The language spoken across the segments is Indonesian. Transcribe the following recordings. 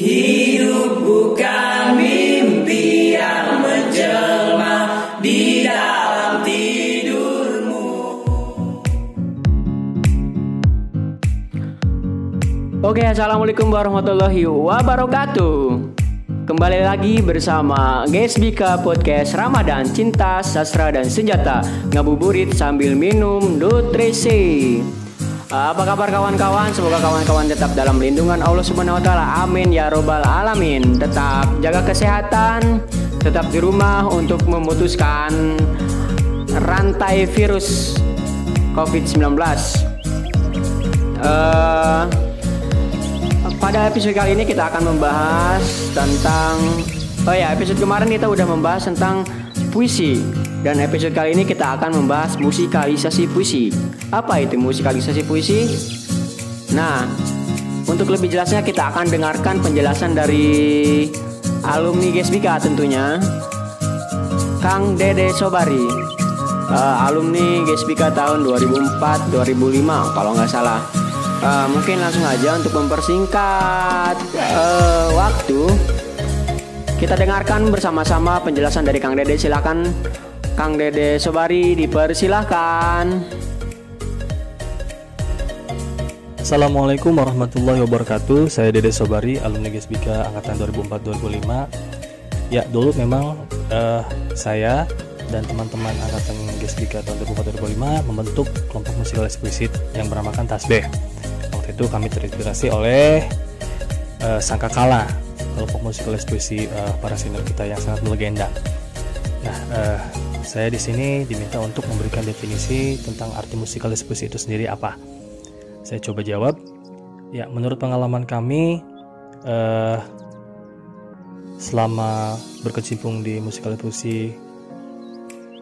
Hidup bukan mimpi yang menjelma di dalam tidurmu. Oke, assalamualaikum warahmatullahi wabarakatuh. Kembali lagi bersama GSBK Podcast Ramadan Cinta, Sastra dan Senjata Ngabuburit sambil minum nutrisi Apa kabar kawan-kawan? Semoga kawan-kawan tetap dalam lindungan Allah Subhanahu wa taala. Amin ya robbal alamin. Tetap jaga kesehatan, tetap di rumah untuk memutuskan rantai virus COVID-19. Eh pada episode kali ini kita akan membahas tentang Oh ya, episode kemarin kita udah membahas tentang puisi Dan episode kali ini kita akan membahas musikalisasi puisi. Apa itu musikalisasi puisi? Nah, untuk lebih jelasnya kita akan dengarkan penjelasan dari alumni GSBK tentunya Kang Dede Sobari. Eh, Alumni GSBK tahun 2004-2005 kalau nggak salah. Eh, mungkin langsung aja untuk mempersingkat eh, waktu. Kita dengarkan bersama-sama penjelasan dari Kang Dede silakan Kang Dede Sobari dipersilahkan. Assalamualaikum warahmatullahi wabarakatuh. Saya Dede Sobari, alumni GSBK Angkatan 2004-2005 Ya, dulu memang eh, saya dan teman-teman Angkatan GSBK tahun 2004-2005 membentuk kelompok musikal eksplisit yang bernamakan Tasbih. Waktu itu kami terinspirasi oleh eh, Sangkakala kelompok musikal ekspresi eh, para senior kita yang sangat melegenda. Nah, eh, saya di sini diminta untuk memberikan definisi tentang arti musikal ekspresi itu sendiri apa saya coba jawab. Ya, menurut pengalaman kami, eh, selama berkecimpung di musikal puisi,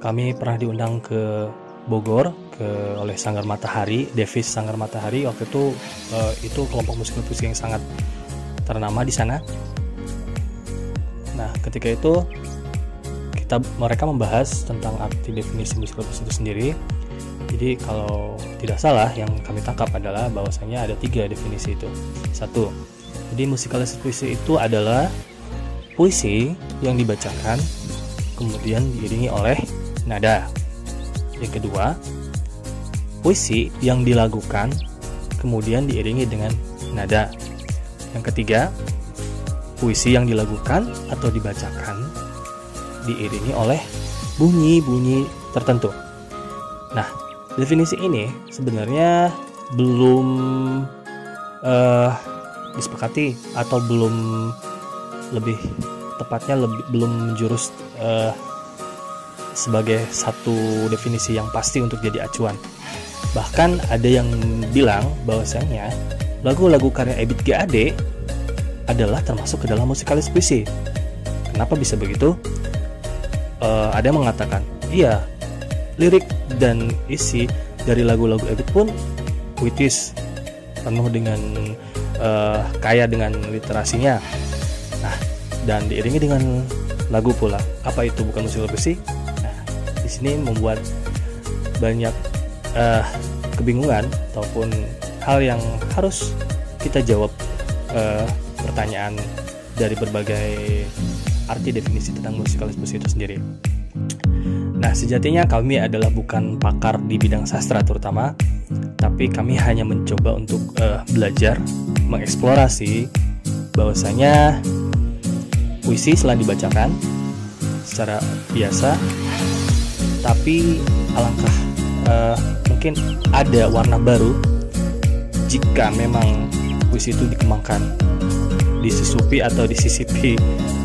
kami pernah diundang ke Bogor ke oleh Sanggar Matahari, Devis Sanggar Matahari. Waktu itu eh, itu kelompok musikal puisi yang sangat ternama di sana. Nah, ketika itu kita mereka membahas tentang arti definisi musikal puisi itu sendiri. Jadi kalau tidak salah yang kami tangkap adalah bahwasanya ada tiga definisi itu. Satu, jadi musikalisasi puisi itu adalah puisi yang dibacakan kemudian diiringi oleh nada. Yang kedua, puisi yang dilakukan kemudian diiringi dengan nada. Yang ketiga, puisi yang dilakukan atau dibacakan diiringi oleh bunyi-bunyi tertentu. Nah, definisi ini sebenarnya belum eh, disepakati atau belum lebih tepatnya lebih belum menjurus eh, sebagai satu definisi yang pasti untuk jadi acuan. Bahkan ada yang bilang bahwasanya lagu-lagu karya Ebit GAD adalah termasuk ke dalam musikalis puisi. Kenapa bisa begitu? Eh, ada yang mengatakan, iya, lirik dan isi dari lagu-lagu Ebit pun puitis penuh dengan eh, kaya dengan literasinya. Nah dan diiringi dengan lagu pula. Apa itu? Bukan musik puisi nah di sini membuat banyak eh, kebingungan ataupun hal yang harus kita jawab eh, pertanyaan dari berbagai arti definisi tentang musikalis puisi itu sendiri. Nah, sejatinya kami adalah bukan pakar di bidang sastra terutama, tapi kami hanya mencoba untuk eh, belajar, mengeksplorasi bahwasanya puisi selain dibacakan secara biasa, tapi alangkah eh, mungkin ada warna baru jika memang puisi itu dikembangkan disusupi atau disisipi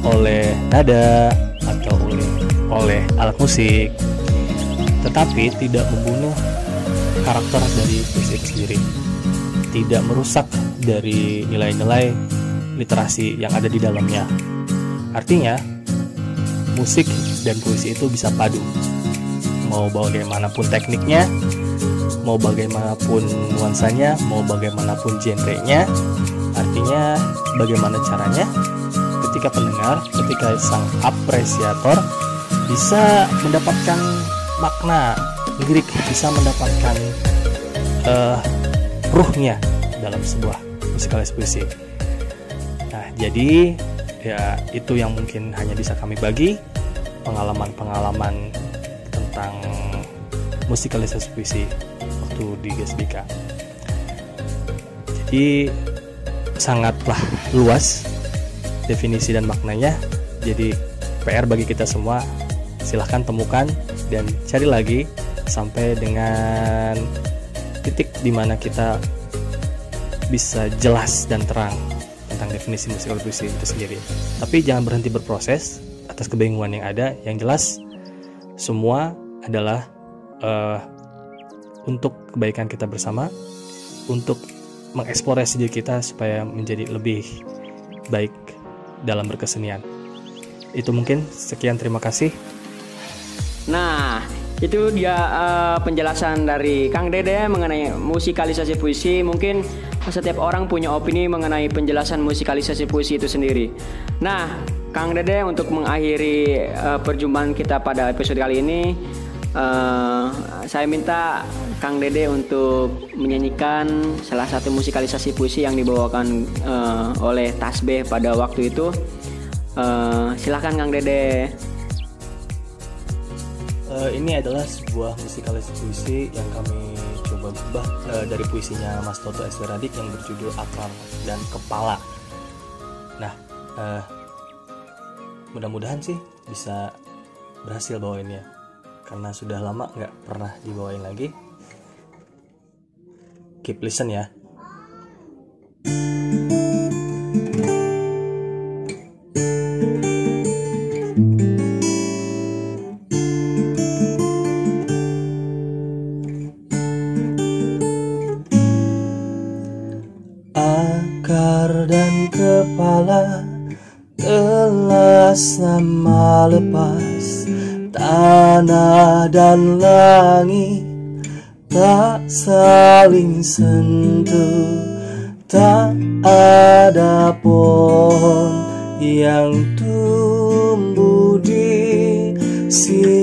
oleh nada atau oleh oleh alat musik. Tetapi tidak membunuh karakter dari puisi sendiri. Tidak merusak dari nilai-nilai literasi yang ada di dalamnya. Artinya musik dan puisi itu bisa padu. Mau bagaimanapun tekniknya mau bagaimanapun nuansanya mau bagaimanapun genrenya artinya bagaimana caranya ketika pendengar ketika sang apresiator bisa mendapatkan makna lirik bisa mendapatkan eh, ruhnya dalam sebuah musikalis puisi. Nah, jadi ya itu yang mungkin hanya bisa kami bagi pengalaman-pengalaman tentang musikalisasi puisi waktu di GSBK. Jadi sangatlah luas definisi dan maknanya. Jadi PR bagi kita semua silahkan temukan dan cari lagi sampai dengan titik di mana kita bisa jelas dan terang tentang definisi musikal puisi itu sendiri. Tapi jangan berhenti berproses atas kebingungan yang ada. Yang jelas semua adalah uh, untuk kebaikan kita bersama, untuk mengeksplorasi diri kita supaya menjadi lebih baik dalam berkesenian. Itu mungkin sekian terima kasih. Nah, itu dia uh, penjelasan dari Kang Dede mengenai musikalisasi puisi. Mungkin setiap orang punya opini mengenai penjelasan musikalisasi puisi itu sendiri. Nah, Kang Dede untuk mengakhiri uh, perjumpaan kita pada episode kali ini, uh, saya minta Kang Dede untuk menyanyikan salah satu musikalisasi puisi yang dibawakan uh, oleh Tasbih pada waktu itu. Uh, silahkan Kang Dede uh, ini adalah sebuah musikalisasi puisi yang kami coba ubah uh, dari puisinya Mas Toto Esteradik yang berjudul Akar dan Kepala. Nah, uh, mudah-mudahan sih bisa berhasil bawainnya karena sudah lama nggak pernah dibawain lagi. Keep listen ya. sama tak saling sentuh tak ada pohon yang tumbuh di sini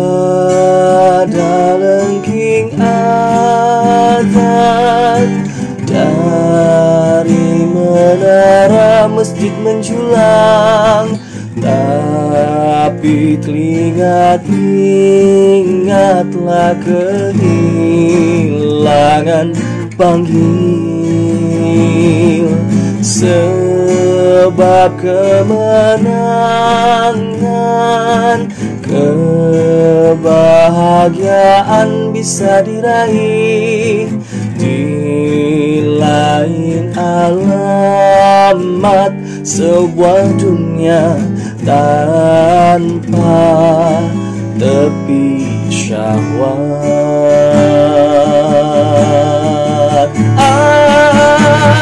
masjid menjulang tapi telinga ingatlah kehilangan panggil. Sebab kemenangan Kebahagiaan bisa diraih Di lain alamat sebuah dunia tanpa tepi syahwat. Ah,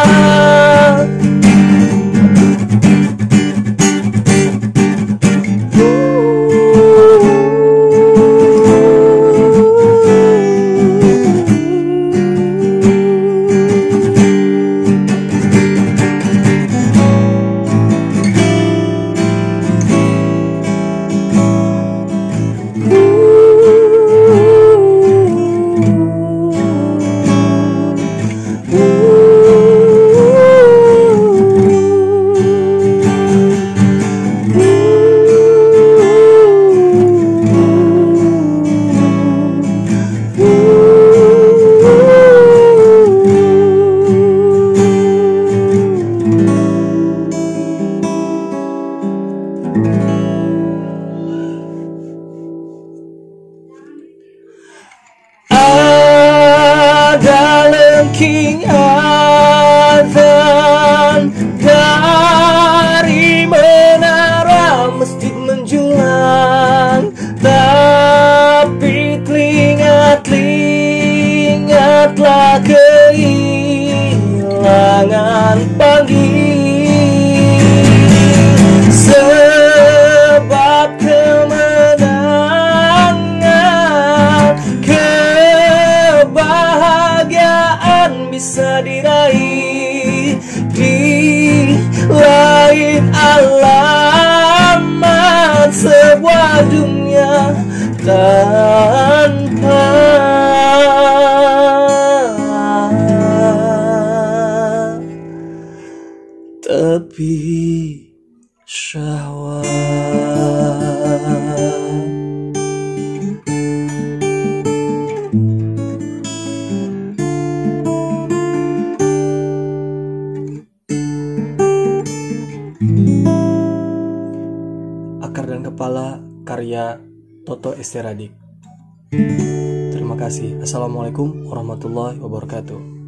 tanpa tepi syahwat. Akar dan Kepala karya Toto Esteradik Terima kasih. Assalamualaikum warahmatullahi wabarakatuh